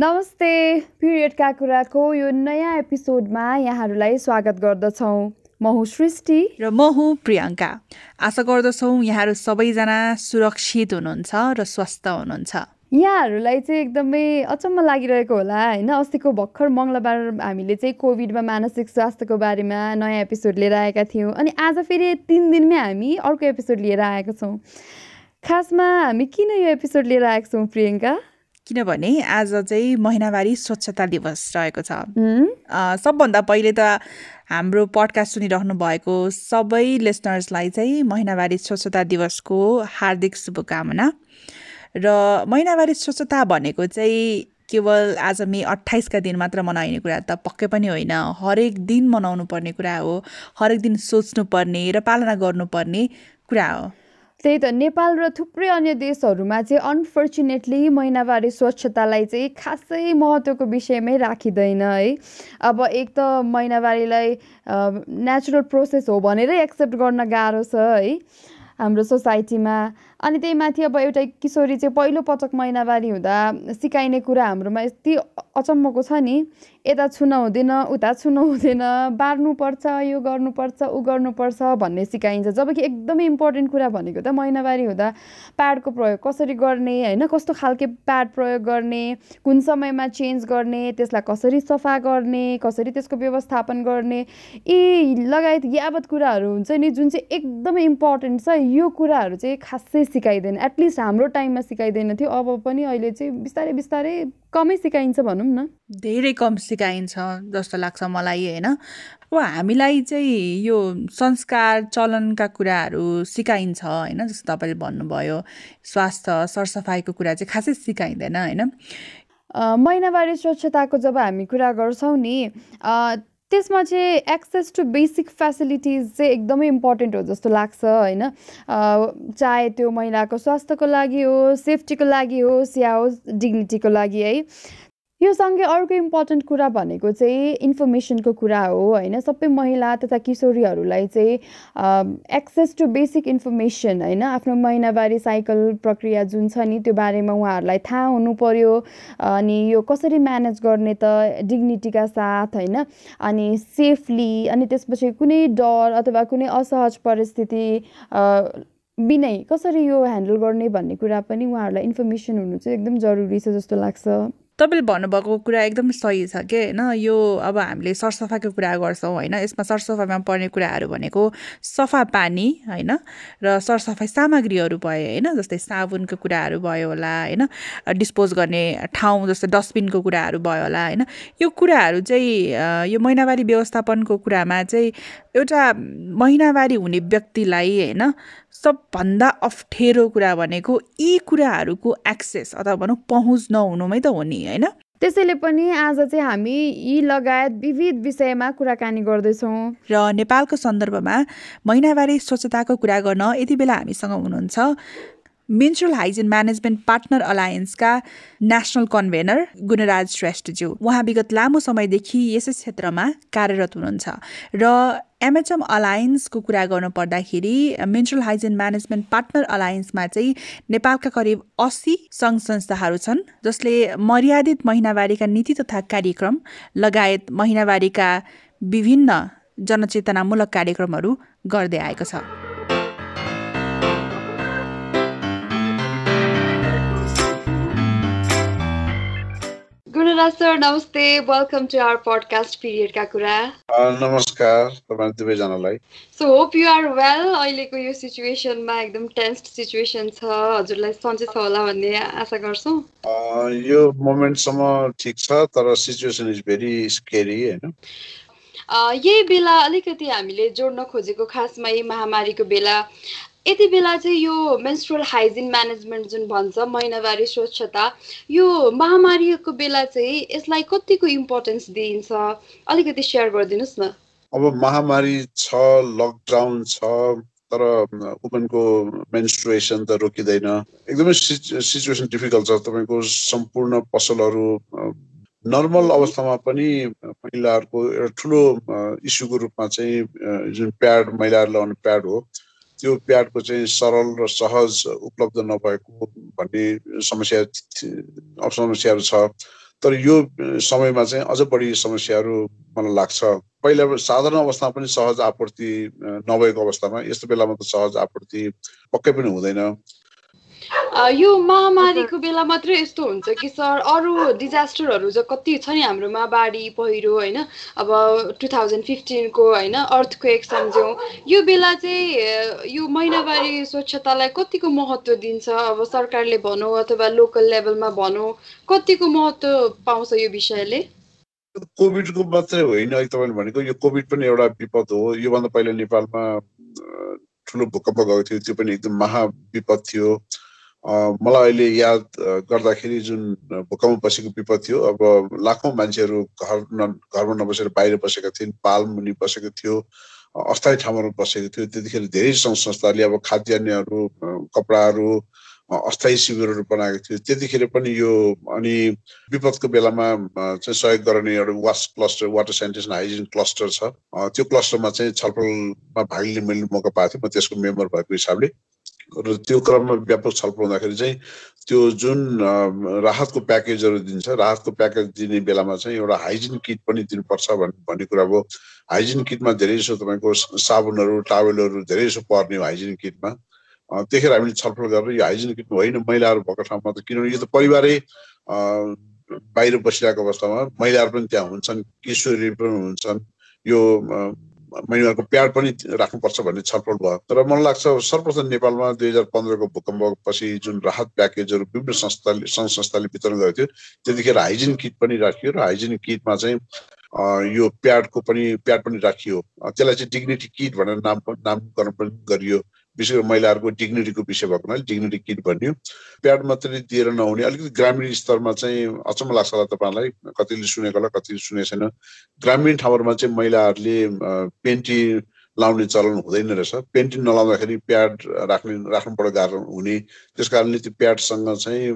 नमस्ते पिरियडका कुराको यो नयाँ एपिसोडमा यहाँहरूलाई स्वागत गर्दछौँ। म हुँ सृष्टि। र म हुँ प्रियङ्का। आशा गर्दछौँ यहाँहरू सबैजना सुरक्षित हुनुहुन्छ र स्वस्थ हुनुहुन्छ। यहाँहरूलाई चाहिँ एकदमै अचम्म लागिरहेको होला होइन? अस्तिको भर्खर मङ्गलबार हामीले चाहिँ कोभिडमा मानसिक स्वास्थ्यको बारेमा नयाँ एपिसोड लिएर आएका थियौँ अनि आज फेरि तिन दिनमै हामी अर्को एपिसोड लिएर आएका छौँ। खासमा हामी किन यो एपिसोड लिएर आएका छौँ प्रियङ्का? किनभने आज चाहिँ महिनावारी स्वच्छता दिवस रहेको छ। सबभन्दा पहिले त हाम्रो पडकास्ट सुनिरहनु भएको सबै लिसनर्सलाई चाहिँ महिनावारी स्वच्छता दिवसको हार्दिक शुभकामना। र महिनावारी स्वच्छता भनेको चाहिँ केवल आज मे अठाइसका दिन मात्र मनाइने कुरा त पक्कै पनि होइन। हरेक दिन मनाउनु पर्ने कुरा हो हरेक दिन सोच्नुपर्ने र पालना गर्नुपर्ने कुरा हो। त्यही त नेपाल र थुप्रै अन्य देशहरूमा चाहिँ अनफर्चुनेटली महिनावारी स्वच्छतालाई चाहिँ खासै महत्त्वको विषयमै राखिँदैन है। अब एक त महिनावारीलाई नेचुरल प्रोसेस हो भनेरै एक्सेप्ट गर्न गाह्रो छ है हाम्रो सोसाइटीमा अनि त्यही माथि अब एउटा किशोरी चाहिँ पहिलो पटक महिनावारी हुँदा सिकाइने कुरा हाम्रोमा यति अचम्मको छ नि। यता छुन हुँदैन उता छुन हुँदैन बार्नुपर्छ यो गर्नुपर्छ ऊ गर्नुपर्छ भन्ने सिकाइन्छ। जबकि एकदमै इम्पोर्टेन्ट कुरा भनेको त महिनावारी हुँदा प्याडको प्रयोग कसरी गर्ने होइन? कस्तो खालके प्याड प्रयोग गर्ने कुन समयमा चेन्ज गर्ने त्यसलाई कसरी सफा गर्ने कसरी त्यसको व्यवस्थापन गर्ने यी लगायत यावत कुराहरू हुन्छ नि जुन चाहिँ एकदमै इम्पोर्टेन्ट छ यो कुराहरू चाहिँ खासै सिकाइँदैन। एटलिस्ट हाम्रो टाइममा सिकाइँदैन थियो अब पनि अहिले चाहिँ बिस्तारै बिस्तारै कमै सिकाइन्छ भनौँ न। धेरै कम सिकाइन्छ जस्तो लाग्छ मलाई होइन? अब हामीलाई चाहिँ यो संस्कार चलनका कुराहरू सिकाइन्छ होइन? जस्तो तपाईँले भन्नुभयो स्वास्थ्य सरसफाइको कुरा चाहिँ खासै सिकाइँदैन होइन? महिनावारी स्वच्छताको जब हामी कुरा गर्छौँ नि त्यसमा चाहिँ एक्सेस टु बेसिक फेसिलिटिज चाहिँ एकदमै इम्पोर्टेन्ट हो जस्तो लाग्छ होइन? चाहे त्यो महिलाको स्वास्थ्यको लागि होस् सेफ्टीको लागि होस् या होस् डिग्निटीको लागि है। यो सँगै अर्को इम्पोर्टेन्ट कुरा भनेको चाहिँ इन्फर्मेसनको कुरा हो होइन? सबै महिला तथा किशोरीहरूलाई चाहिँ एक्सेस टु बेसिक इन्फर्मेसन होइन? आफ्नो महिनावारी साइकल प्रक्रिया जुन छ नि त्यो बारेमा उहाँहरूलाई थाहा हुनु पर्यो। अनि यो कसरी म्यानेज गर्ने त डिग्निटीका साथ होइन? अनि सेफली अनि त्यसपछि कुनै डर अथवा कुनै असहज परिस्थिति बिनै कसरी यो ह्यान्डल गर्ने भन्ने कुरा पनि उहाँहरूलाई इन्फर्मेसन हुनु चाहिँ एकदम जरुरी छ जस्तो लाग्छ। तपाईँले भन्नुभएको कुरा एकदम सही छ कि? होइन यो अब हामीले सरसफाइको कुरा गर्छौँ होइन? यसमा सरसफाइमा पर्ने कुराहरू भनेको सफा पानी होइन? र सरसफाइ सामग्रीहरू भयो होइन? जस्तै साबुनको कुराहरू भयो होला होइन? डिस्पोज गर्ने ठाउँ जस्तै डस्टबिनको कुराहरू भयो होला होइन? यो कुराहरू चाहिँ यो महिनावारी व्यवस्थापनको कुरामा चाहिँ एउटा महिनावारी हुने व्यक्तिलाई होइन सबभन्दा अप्ठ्यारो कुरा भनेको यी कुराहरूको एक्सेस अथवा भनौँ पहुँच नहुनुमै त हो नि होइन? त्यसैले पनि आज चाहिँ हामी यी लगायत विविध विषयमा कुराकानी गर्दैछौँ। र नेपालको सन्दर्भमा महिनावारी स्वच्छताको कुरा गर्न यति बेला हामीसँग हुनुहुन्छ मेन्सुरल हाइजिन म्यानेजमेन्ट पार्टनर अलायन्सका नेसनल कन्भेनर गुणराज श्रेष्ठज्यू उहाँ विगत लामो समयदेखि यसै क्षेत्रमा कार्यरत हुनुहुन्छ। र एमएचएम अलायन्सको कुरा गर्नु पर्दाखेरि मेन्सुरल हाइजिन म्यानेजमेन्ट पार्टनर अलायन्समा चाहिँ नेपालका करिब अस्सी सङ्घ संस्थाहरू छन् जसले मर्यादित महिनावारीका नीति तथा कार्यक्रम लगायत महिनावारीका विभिन्न जनचेतनामूलक कार्यक्रमहरू गर्दै आएको छ। सर नमस्ते वेलकम टु आवर पडकास्ट पिरियडका कुरा नमस्कार तपाईँ दुवैजनालाई so hope you are well अहिलेको यो सिचुएसनमा एकदम टेन्स्ड सिचुएसन छ हजुरलाई सन्चै छ होला भन्ने आशा गर्छौँ यो मोमेन्टसम्म ठिक छ तर सिचुएसन इज भेरी स्केरी होइन यही बेला अलिकति हामीले जोड्न खोजेको खासमा यही महामारीको बेला यति बेला चाहिँ यो मेन्स्ट्रुअल हाइजिन म्यानेजमेन्ट जुन भन्छ महिनावारी स्वच्छता यो महामारीको बेला चाहिँ यसलाई कतिको इम्पोर्टेन्स दिइन्छ? अलिकति सेयर गरिदिनुहोस् न। अब महामारी छ लकडाउन छ तर वुमेनको मेन्स्ट्रुएसन त रोकिँदैन। एकदमै सिचुएसन डिफिकल्ट छ। तपाईँको सम्पूर्ण पसलहरू नर्मल अवस्थामा पनि महिलाहरूको एउटा ठुलो इस्युको रूपमा चाहिँ जुन प्याड महिलाहरूले लगाउने प्याड हो त्यो प्याडको चाहिँ सरल र सहज उपलब्ध नभएको भन्ने समस्या समस्याहरू छ। तर यो समयमा चाहिँ अझ बढी समस्याहरू मलाई लाग्छ। पहिला साधारण अवस्थामा पनि सहज आपूर्ति नभएको अवस्थामा यस्तो बेलामा त सहज आपूर्ति पक्कै पनि हुँदैन। यो महामारीको बेला मात्रै यस्तो हुन्छ कि सर अरू डिजास्टरहरू चाहिँ कति छ नि हाम्रोमा बाढी पहिरो होइन? अब टु थाउजन्ड फिफ्टिनको होइन अर्थक्वेक सम्झौँ। यो बेला चाहिँ यो महिनावारी स्वच्छतालाई कतिको महत्त्व दिन्छ? अब सरकारले भनौँ अथवा लोकल लेभलमा भनौँ कतिको महत्त्व पाउँछ यो विषयले? कोभिडको मात्रै होइन तपाईँले भनेको। यो कोभिड पनि एउटा विपद हो। योभन्दा पहिला नेपालमा ठुलो भूकम्प गएको थियो। त्यो पनि एकदम महाविपद थियो। मलाई अहिले याद गर्दाखेरि जुन भूकम्प बसेको विपद थियो अब लाखौँ मान्छेहरू घर न घरमा नबसेर बाहिर बसेका थिए पाल मुनि बसेको थियो अस्थायी ठाउँहरू बसेको थियो। त्यतिखेर धेरै सङ्घ संस्थाले अब खाद्यान्नहरू कपडाहरू अस्थायी शिविरहरू बनाएको थियो। त्यतिखेर पनि यो अनि विपदको बेलामा चाहिँ सहयोग गर्ने एउटा वास cluster water sanitation hygiene cluster छ। त्यो क्लस्टरमा चाहिँ छलफलमा भाग लिने मैले मौका पाएको थिएँ। म त्यसको मेम्बर भएको हिसाबले। र त्यो क्रममा व्यापक छलफल हुँदाखेरि चाहिँ त्यो जुन राहतको प्याकेजहरू दिन्छ राहतको प्याकेज दिने बेलामा चाहिँ एउटा हाइजिन किट पनि दिनुपर्छ भन्ने भन्ने कुरा अब हाइजिन किटमा धेरै जसो तपाईँको साबुनहरू टावेलहरू धेरै जसो पर्ने हो हाइजिन किटमा। त्यतिखेर हामीले छलफल गरेर यो हाइजिन किट होइन महिलाहरू भएको ठाउँमा त किनभने यो त परिवारै बाहिर बसिरहेको अवस्थामा महिलाहरू पनि त्यहाँ हुन्छन् किशोरी पनि हुन्छन्। यो महिनाको प्याड पनि राख्नुपर्छ भन्ने छलफल भयो। तर मलाई लाग्छ सर्वप्रथम नेपालमा दुई हजार पन्ध्रको भूकम्पपछि जुन राहत प्याकेजहरू विभिन्न संस्थाले सङ्घ संस्थाले वितरण गरेको थियो त्यतिखेर हाइजिन किट पनि राखियो र हाइजिन किटमा चाहिँ यो प्याडको पनि प्याड पनि राखियो। त्यसलाई चाहिँ डिग्निटी किट भनेर नाम नामकरण पनि गरियो। विशेष गरी महिलाहरूको डिग्निटीको विषय भएको हुनाले डिग्निटी किट भन्यो? प्याड मात्रै दिएर नहुने अलिकति ग्रामीण स्तरमा चाहिँ अचम्म लाग्छ होला तपाईँहरूलाई। कतिले सुनेको होला कतिले सुनेको छैन। ग्रामीण ठाउँहरूमा चाहिँ महिलाहरूले पेन्टी लाउने चलन हुँदैन रहेछ। पेन्टी नलाउँदाखेरि प्याड राख्ने राख्नुबाट गाह्रो हुने। त्यस कारणले त्यो प्याडसँग चाहिँ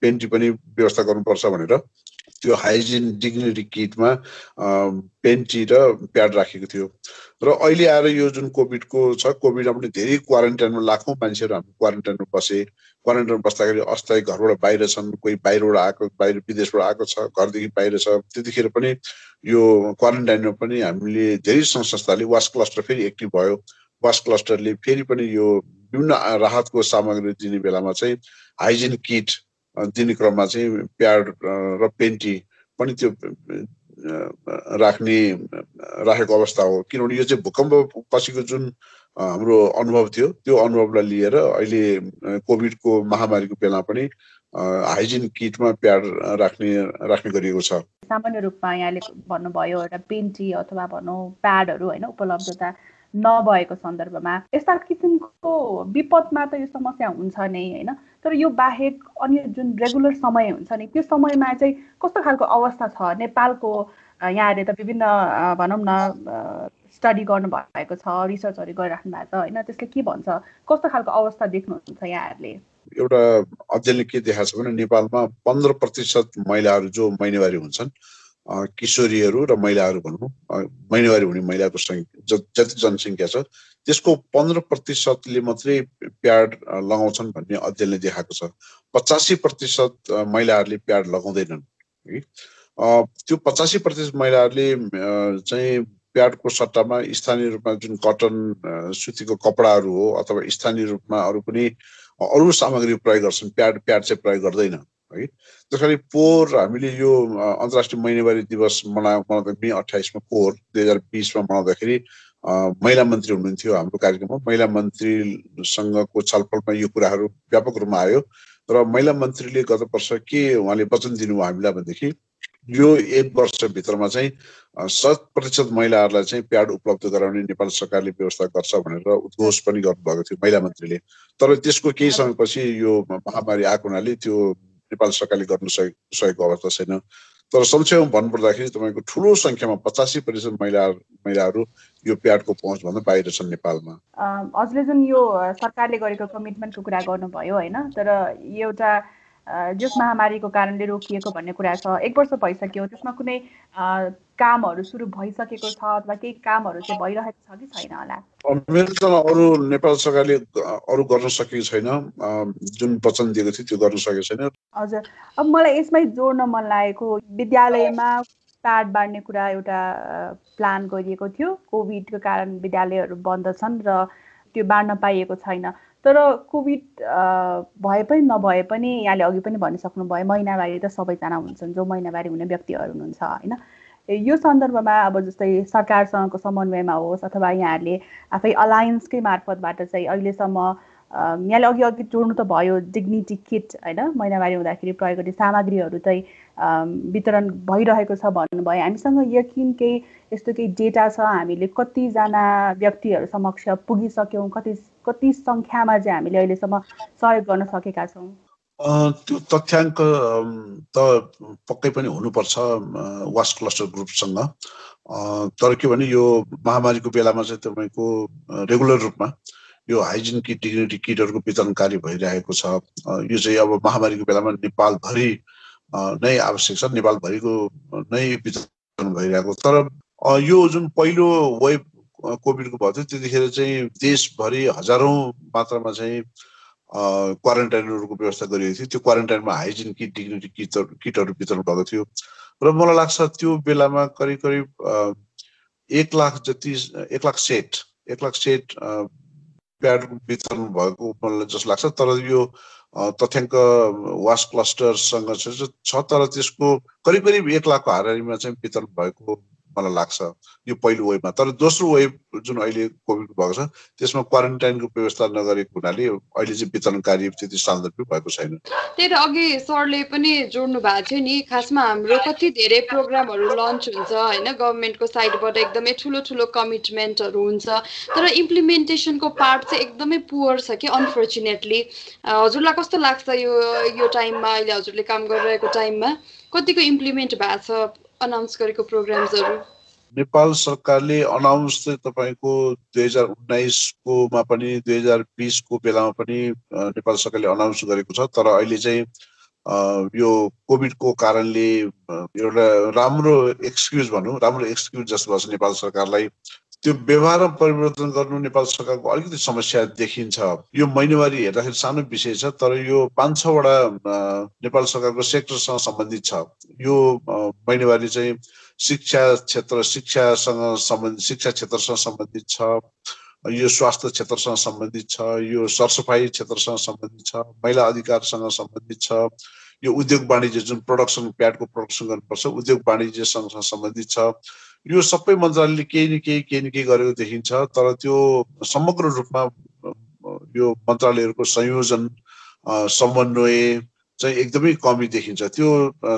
पेन्टी पनि व्यवस्था गर्नुपर्छ भनेर त्यो हाइजिन डिग्निटी किटमा पेन्टी र प्याड राखेको थियो। र अहिले आएर यो जुन कोभिडको छ कोभिडमा पनि धेरै क्वारेन्टाइनमा लाखौँ मान्छेहरू हामी क्वारेन्टाइनमा बसे। क्वारेन्टाइनमा बस्दाखेरि अस्थायी घरबाट बाहिर छन् कोही बाहिरबाट आएको बाहिर विदेशबाट आएको छ घरदेखि बाहिर छ। त्यतिखेर पनि यो क्वारेन्टाइनमा पनि हामीले धेरै सङ्घ संस्थाले वास क्लस्टर फेरि एक्टिभ भयो। वास क्लस्टरले फेरि पनि यो विभिन्न राहतको सामग्री दिने बेलामा चाहिँ हाइजिन किट दिने क्रममा चाहिँ प्याड र पेन्टी पनि त्यो राख्ने राखेको अवस्था हो। किनभने यो चाहिँ भूकम्प पछिको जुन हाम्रो अनुभव थियो त्यो अनुभवलाई लिएर अहिले कोभिडको महामारीको बेला पनि हाइजिन किटमा प्याड राख्ने राख्ने गरिएको छ। सामान्य रूपमा यहाँले भन्नुभयो एउटा पेन्टी अथवा भनौँ प्याडहरू होइन उपलब्धता नभएको सन्दर्भमा यस्ता किसिमको विपदमा त यो समस्या हुन्छ नै होइन? तर यो बाहेक अन्य जुन रेगुलर समय हुन्छ नि त्यो समयमा चाहिँ कस्तो खालको अवस्था छ? नेपालको यहाँहरूले त विभिन्न भनौँ न स्टडी गर्नुभएको छ रिसर्चहरू गरिराख्नु भएको छ होइन? त्यसले के भन्छ? कस्तो खालको अवस्था देख्नुहुन्छ यहाँहरूले? एउटा अध्ययनले के देखाएको छ भने नेपालमा पन्ध्र प्रतिशत महिलाहरू जो महिनावारी हुन्छन् किशोरीहरू र महिलाहरू भनौँ महिनावारी हुने महिलाको सङ्ख्या जति जनसङ्ख्या छ त्यसको पन्ध्र प्रतिशतले मात्रै प्याड लगाउँछन् भन्ने अध्ययनले देखाएको छ। पचासी प्रतिशत महिलाहरूले प्याड लगाउँदैनन् है? त्यो पचासी प्रतिशत महिलाहरूले चाहिँ प्याडको सट्टामा स्थानीय रूपमा जुन कटन सुतीको कपडाहरू हो अथवा स्थानीय रूपमा अरू पनि अरू सामग्री प्रयोग गर्छन् प्याड प्याड चाहिँ प्रयोग गर्दैन। है। त्यस कारण पोहोर हामीले यो अन्तर्राष्ट्रिय महिनावारी दिवस मना मनाउँदा मे अठाइसमा पोहोर दुई हजार बिसमा मनाउँदाखेरि महिला मन्त्री हुनुहुन्थ्यो हाम्रो कार्यक्रममा। महिला मन्त्रीसँगको छलफलमा यो कुराहरू व्यापक रूपमा आयो र महिला मन्त्रीले गत वर्ष के उहाँले वचन दिनुभयो हामीलाई भनेदेखि यो एक वर्षभित्रमा चाहिँ शत प्रतिशत महिलाहरूलाई चाहिँ प्याड उपलब्ध गराउने नेपाल सरकारले व्यवस्था गर्छ भनेर उद्घोष पनि गर्नुभएको थियो महिला मन्त्रीले। तर त्यसको केही समयपछि यो महामारी आएको हुनाले त्यो नेपाल सरकारले गर्न सकेको अवस्था छैन। तर संक्षेपमा भन्नुपर्दाखेरि तपाईँको ठुलो सङ्ख्यामा पचासी प्रतिशत महिला महिलाहरू यो प्याडको पहुँचभन्दा बाहिर छन् नेपालमा। हजुरले जुन यो सरकारले गरेको कमिटमेन्टको कुरा गर्नुभयो होइन तर एउटा जस महामारीको कारणले रोकिएको भन्ने कुरा छ एक वर्ष भइसक्यो त्यसमा कुनै कामहरू सुरु भइसकेको छ अथवा केही कामहरू चाहिँ भइरहेको छ कि छैन होला? अरू नेपाल सरकारले अरू गर्न सकेको छैन। जुन वचन दिएको थियो त्यो गर्न सकेको छैन। हजुर। अब मलाई यसमै जोड्न मन लागेको विद्यालयमा प्याड बाँड्ने कुरा एउटा प्लान गरिएको थियो। कोभिडको कारण विद्यालयहरू बन्द छन् र त्यो बाँड्न पाइएको छैन। तर कोभिड भए पनि नभए पनि यहाँले अघि पनि भनिसक्नुभयो महिनावारी त सबैजना हुन्छन्। जो महिनावारी हुने व्यक्तिहरू हुनुहुन्छ होइन? यो सन्दर्भमा अब जस्तै सरकारसँगको समन्वयमा होस् अथवा यहाँहरूले आफै अलायन्सकै मार्फतबाट चाहिँ अहिलेसम्म यहाँले अघि अघि जोड्नु त भयो डिग्निटी किट होइन महिनावारी हुँदाखेरि प्रयोग गर्ने सामग्रीहरू चाहिँ वितरण भइरहेको छ भन्नुभयो हामीसँग यकिन केही यस्तो केही डेटा छ हामीले कतिजना व्यक्तिहरू समक्ष पुगिसक्यौँ कति कति सङ्ख्यामा चाहिँ हामीले अहिलेसम्म सहयोग गर्न सकेका छौँ त्यो तथ्याङ्क त पक्कै पनि हुनुपर्छ वास क्लस्टर ग्रुपसँग। तर के भने यो महामारीको बेलामा चाहिँ तपाईँको रेगुलर रूपमा यो हाइजिन किट डिग्निटी किटहरूको वितरण कार्य भइरहेको छ। यो चाहिँ अब महामारीको बेलामा नेपालभरि नै आवश्यक छ नेपालभरिको नै वितरण भइरहेको। तर यो जुन पहिलो वेब कोभिडको भएको थियो त्यतिखेर चाहिँ देशभरि हजारौँ मात्रामा चाहिँ क्वारेन्टाइनहरूको व्यवस्था गरिएको थियो त्यो क्वारेन्टाइनमा हाइजिन किट डिग्निटी किटहरू किटहरू वितरण भएको थियो। र मलाई लाग्छ त्यो बेलामा करिब करिब एक लाख जति एक लाख सेट एक लाख सेट प्याड वितरण भएको मलाई जस्तो लाग्छ। तर यो तथ्याङ्क वास क्लस्टरसँग छ तर त्यसको करिब करिब एक लाखको हाराहारीमा चाहिँ वितरण भएको मलाई लाग्छ। यो पहिलो वेभमा तर दोस्रो वेभ जुन अहिले कोभिडको भएको छ त्यसमा क्वारेन्टाइनको व्यवस्था नगरेको हुनाले अहिले चाहिँ वितरण कार्य त्यति सान्दर्भिक भएको छैन। त्यही त अघि सरले पनि जोड्नु भएको थियो नि खासमा हाम्रो कति धेरै प्रोग्रामहरू लन्च हुन्छ होइन? गभर्मेन्टको साइडबाट एकदमै ठुलो ठुलो कमिटमेन्टहरू हुन्छ। तर इम्प्लिमेन्टेसनको पार्ट चाहिँ एकदमै पुवर छ कि अनफर्चुनेटली हजुरलाई कस्तो लाग्छ यो यो टाइममा अहिले हजुरले काम गरिरहेको टाइममा? कतिको इम्प्लिमेन्ट भएको छ? अनाउन्स गरेको प्रोग्राम्सहरू? नेपाल सरकारले अनाउन्स चाहिँ तपाईँको दुई हजार उन्नाइसकोमा पनि दुई हजार बिसको बेलामा पनि नेपाल सरकारले अनाउन्स गरेको छ। तर अहिले चाहिँ यो कोभिडको कारणले एउटा राम्रो एक्सक्युज भनौँ राम्रो एक्सक्युज जस्तो भएको नेपाल सरकारलाई। त्यो व्यवहार परिवर्तन गर्नु नेपाल सरकारको अलिकति समस्या देखिन्छ। यो महिनावारी हेर्दाखेरि सानो विषय छ तर यो पाँच छवटा नेपाल सरकारको सेक्टरसँग सम्बन्धित छ। यो महिनावारी चाहिँ शिक्षा क्षेत्र शिक्षासँग सम्बन्धित शिक्षा क्षेत्रसँग सम्बन्धित छ यो स्वास्थ्य क्षेत्रसँग सम्बन्धित छ यो सरसफाइ क्षेत्रसँग सम्बन्धित छ महिला अधिकारसँग सम्बन्धित छ यो उद्योग वाणिज्य जुन प्रोडक्सन प्याडको प्रोडक्सन गर्नुपर्छ उद्योग वाणिज्यसँग सम्बन्धित छ। यो सबै मन्त्रालयले केही न केही केही न केही गरेको देखिन्छ तर त्यो समग्र रूपमा यो मन्त्रालयहरूको संयोजन समन्वय चाहिँ एकदमै कमी देखिन्छ। त्यो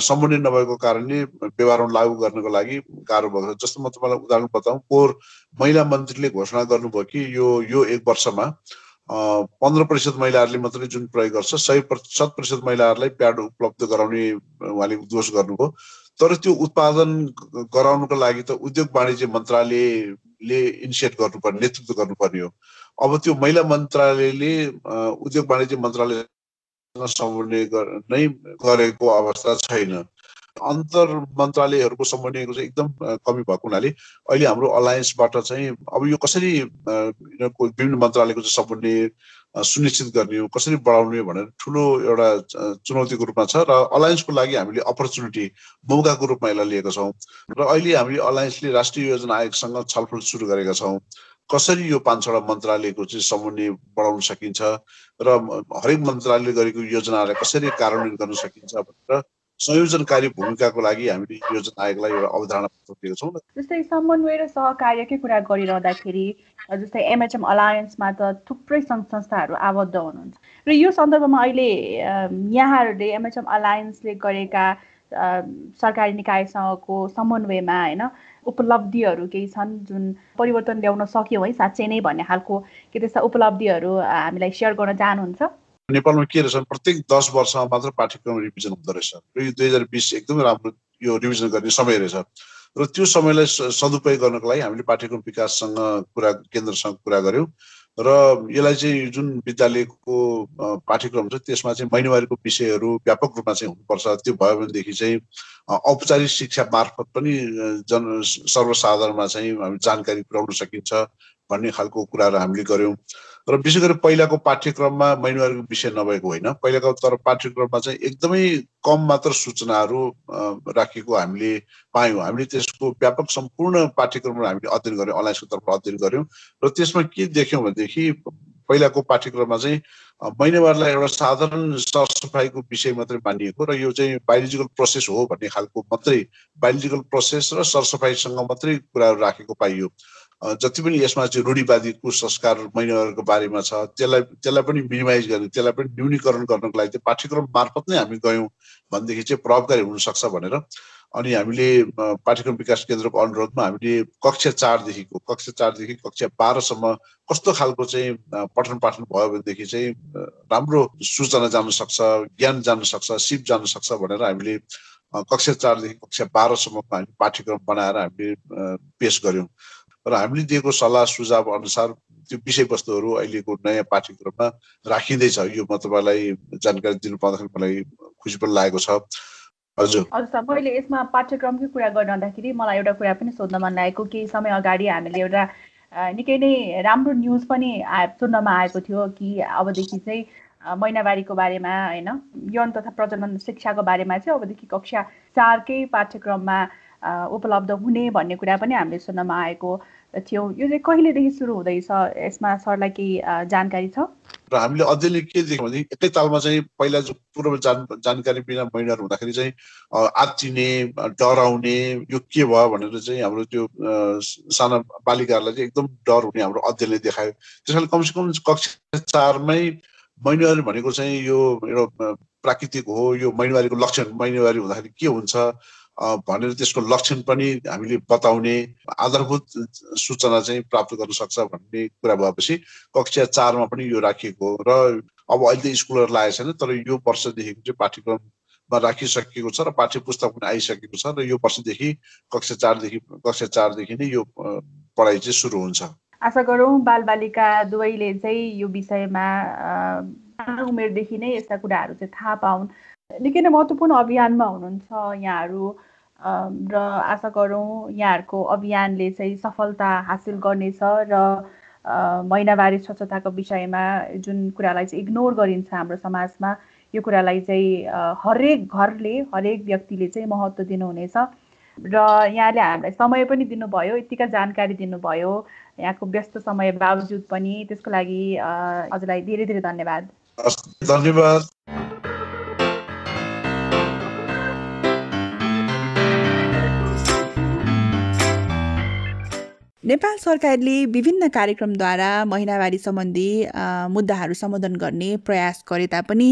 समन्वय नभएको कारणले व्यवहारमा लागू गर्नको लागि गाह्रो भएको छ। जस्तो म तपाईँलाई उदाहरण बताउँ पोहोर महिला मन्त्रीले घोषणा गर्नुभयो कि यो यो एक वर्षमा पन्ध्र प्रतिशत महिलाहरूले मात्रै जुन प्रयोग गर्छ सय शत प्रतिशत महिलाहरूलाई प्याड उपलब्ध गराउने उहाँले उद्घोष गर्नुभयो। तर त्यो उत्पादन गराउनुको लागि त उद्योग वाणिज्य मन्त्रालयले इनिसिएट गर्नुपर्ने नेतृत्व गर्नुपर्ने हो। अब त्यो महिला मन्त्रालयले उद्योग वाणिज्य मन्त्रालयसँग समन्वय नै गरेको अवस्था छैन। अन्तर मन्त्रालयहरूको समन्वयको चाहिँ एकदम कमी भएको हुनाले अहिले हाम्रो अलायन्सबाट चाहिँ अब यो कसरी विभिन्न मन्त्रालयको चाहिँ समन्वय सुनिश्चित गर्ने हो कसरी बढाउने भनेर ठुलो एउटा चुनौतीको रूपमा छ र अलायन्सको लागि हामीले अपर्च्युनिटी मौकाको रूपमा यसलाई लिएका छौँ र अहिले हामीले अलायन्सले राष्ट्रिय योजना आयोगसँग छलफल सुरु गरेका छौँ। कसरी यो पाँच छवटा मन्त्रालयको चाहिँ समन्वय बढाउन सकिन्छ र हरेक मन्त्रालयले गरेको योजनालाई कसरी कार्यान्वयन गर्न सकिन्छ भनेर संयोजनकारी भूमिकाको लागि हामीले योजना आयोगलाई एउटा अवधारणा दिएको छौँ जस्तै समन्वय र सहकार्यकै कुरा गरिरहँदाखेरि जस्तै एमएचएम अलायन्समा त थुप्रै सङ्घ संस्थाहरू आबद्ध हुनुहुन्छ। र यो सन्दर्भमा अहिले यहाँहरूले एमएचएम अलायन्सले गरेका सरकारी निकायसँगको समन्वयमा होइन उपलब्धिहरू केही छन् जुन परिवर्तन ल्याउन सक्यौँ है साँच्चै नै भन्ने खालको के त्यस्ता उपलब्धिहरू हामीलाई सेयर गर्न चाहनुहुन्छ? नेपालमा के रहेछ प्रत्येक दस वर्षमा मात्र पाठ्यक्रम रिभिजन हुँदो रहेछ। र यो दुई हजार बिस एकदमै राम्रो यो रिभिजन गर्ने समय रहेछ। र त्यो समयलाई सदुपयोग गर्नको लागि हामीले पाठ्यक्रम विकाससँग कुरा केन्द्रसँग कुरा गऱ्यौँ र यसलाई चाहिँ जुन विद्यालयको पाठ्यक्रम छ त्यसमा चाहिँ महिनावारीको विषयहरू व्यापक रूपमा चाहिँ हुनुपर्छ। त्यो भयो भनेदेखि चाहिँ औपचारिक शिक्षा मार्फत पनि जन सर्वसाधारणमा चाहिँ हामी जानकारी पुर्याउन सकिन्छ। भन्ने खालको कुराहरू हामीले गऱ्यौँ। र विशेष गरी पहिलाको पाठ्यक्रममा महिनावारीको विषय नभएको होइन। पहिलाको तर पाठ्यक्रममा चाहिँ एकदमै कम मात्र सूचनाहरू राखेको हामीले पायौँ। हामीले त्यसको व्यापक सम्पूर्ण पाठ्यक्रमहरू हामीले अध्ययन गऱ्यौँ अनलाइनको तर्फबाट अध्ययन गऱ्यौँ। र त्यसमा के देख्यौँ भनेदेखि पहिलाको पाठ्यक्रममा चाहिँ महिनावारलाई एउटा साधारण सरसफाइको विषय मात्रै मानिएको र यो चाहिँ बायोलोजिकल प्रोसेस हो भन्ने खालको मात्रै बायोलोजिकल प्रोसेस र सरसफाइसँग मात्रै कुराहरू राखेको पाइयो। जति पनि यसमा चाहिँ रूढिवादी कुसंस्कार महिनाहरूको बारेमा छ त्यसलाई त्यसलाई पनि मिनिमाइज गर्ने त्यसलाई पनि न्यूनीकरण गर्नको लागि चाहिँ पाठ्यक्रम मार्फत नै हामी गयौँ भनेदेखि चाहिँ प्रभावकारी हुनसक्छ भनेर। अनि हामीले पाठ्यक्रम विकास केन्द्रको अनुरोधमा हामीले कक्षा चारदेखिको कक्षा चारदेखि कक्षा बाह्रसम्म कस्तो खालको चाहिँ पठन पाठन भयो भनेदेखि चाहिँ राम्रो सूचना जान सक्छ ज्ञान जान सक्छ सिप जान सक्छ भनेर हामीले कक्षा चारदेखि कक्षा बाह्रसम्मको हामी पाठ्यक्रम बनाएर हामीले पेस गऱ्यौँ। र हामीले दिएको सल्लाह सुझाव अनुसार त्यो विषयवस्तुहरू अहिलेको नयाँ पाठ्यक्रममा राखिँदैछ। यो म तपाईँलाई जानकारी दिनु पाउँदाखेरि मलाई खुसी पनि लागेको छ। हजुर। सर मैले यसमा पाठ्यक्रमकै कुरा गर्दाखेरि मलाई एउटा कुरा पनि सोध्न मन लागेको केही समय अगाडि हामीले एउटा निकै नै राम्रो न्युज पनि सुन्नमा आएको थियो कि अबदेखि चाहिँ महिनावारीको बारेमा होइन? यौन तथा प्रजनन शिक्षाको बारेमा चाहिँ अबदेखि कक्षा चारकै पाठ्यक्रममा उपलब्ध हुने भन्ने कुरा पनि हामीले सुन्नमा आएको। थियो। यो चाहिँ कहिलेदेखि सुरु हुँदैछ? यसमा सरलाई केही जानकारी छ? र हामीले अध्ययनले के देख्यौँ भने एकै तालमा चाहिँ पहिला पूर्व जान जानकारी बिना महिनाहरू हुँदाखेरि चाहिँ आत्तिने डराउने यो के भयो भनेर चाहिँ हाम्रो त्यो साना बालिकाहरूलाई चाहिँ एकदम डर हुने हाम्रो अध्ययनले देखायो। त्यस कारण कमसेकम कक्षा चारमै महिनावारी भनेको चाहिँ यो एउटा प्राकृतिक हो यो महिनावारीको लक्षण महिनावारी हुँदाखेरि के हुन्छ? भनेर त्यसको लक्षण पनि हामीले बताउने आधारभूत सूचना चाहिँ प्राप्त गर्न सक्छ भन्ने कुरा भएपछि कक्षा चारमा पनि यो राखिएको र अब अहिले त स्कुलहरू लागेको छैन तर यो वर्षदेखिको चाहिँ पाठ्यक्रममा राखिसकेको छ र पाठ्य पुस्तक पनि आइसकेको छ र यो वर्षदेखि कक्षा चारदेखि कक्षा चारदेखि नै यो पढाइ चाहिँ सुरु हुन्छ। आशा गरौँ बालबालिका दुवैले चाहिँ यो विषयमा उमेरदेखि नै यस्ता कुराहरू चाहिँ थाहा पाउन्। निकै नै महत्त्वपूर्ण अभियानमा हुनुहुन्छ यहाँहरू। र आशा गरौँ यहाँहरूको अभियानले चाहिँ सफलता हासिल गर्नेछ र महिनावारी स्वच्छताको विषयमा जुन कुरालाई चाहिँ इग्नोर गरिन्छ हाम्रो समाजमा यो कुरालाई चाहिँ हरेक घरले हरेक व्यक्तिले चाहिँ महत्त्व दिनुहुनेछ। र यहाँले हामीलाई समय पनि दिनुभयो यतिका जानकारी दिनुभयो यहाँको व्यस्त समय बावजुद पनि त्यसको लागि हजुरलाई धेरै धेरै धन्यवाद। धन्यवाद। नेपाल सरकारले विभिन्न कार्यक्रमद्वारा महिनावारी सम्बन्धी मुद्दाहरू सम्बोधन गर्ने प्रयास गरे तापनि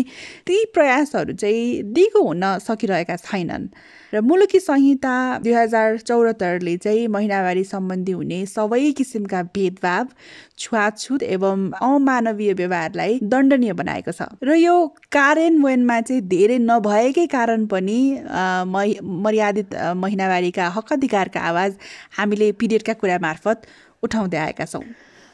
ती प्रयासहरू चाहिँ दिगो हुन सकिरहेका छैनन्। र मुलुकी संहिता दुई हजार चौहत्तरले चाहिँ महिनावारी सम्बन्धी हुने सबै किसिमका भेदभाव छुवाछुत एवं अमानवीय व्यवहारलाई दण्डनीय बनाएको छ। र यो कार्यान्वयनमा चाहिँ धेरै नभएकै कारण पनि मर्यादित महिनावारीका हक अधिकारका आवाज हामीले पिरियडका कुरा मार्फत उठाउँदै आएका छौँ।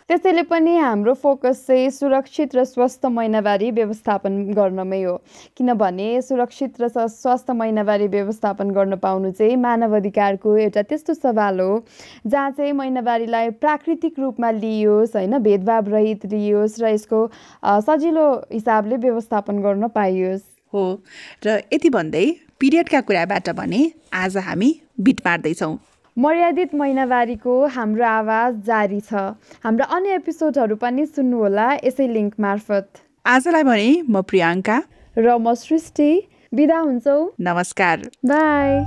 त्यसैले पनि हाम्रो फोकस चाहिँ सुरक्षित र स्वस्थ महिनावारी व्यवस्थापन गर्नमै हो। किनभने सुरक्षित र स्वस्थ महिनावारी व्यवस्थापन गर्न पाउनु चाहिँ मानव अधिकारको एउटा त्यस्तो सवाल हो जहाँ चाहिँ महिनावारीलाई प्राकृतिक रूपमा लिइयोस् होइन भेदभाव रहित लिइयोस् र यसको सजिलो हिसाबले व्यवस्थापन गर्न पाइयोस्। हो र यति भन्दै पिरियडका कुराबाट भने आज हामी बिट मार्दैछौँ। मर्यादित महिनावारीको हाम्रो आवाज जारी छ। हाम्रो अन्य एपिसोडहरू पनि सुन्नुहोला यसै लिङ्क मार्फत। आजलाई भने म प्रियङ्का। र म सृष्टि। बिदा हुन्छौ। नमस्कार। बाई।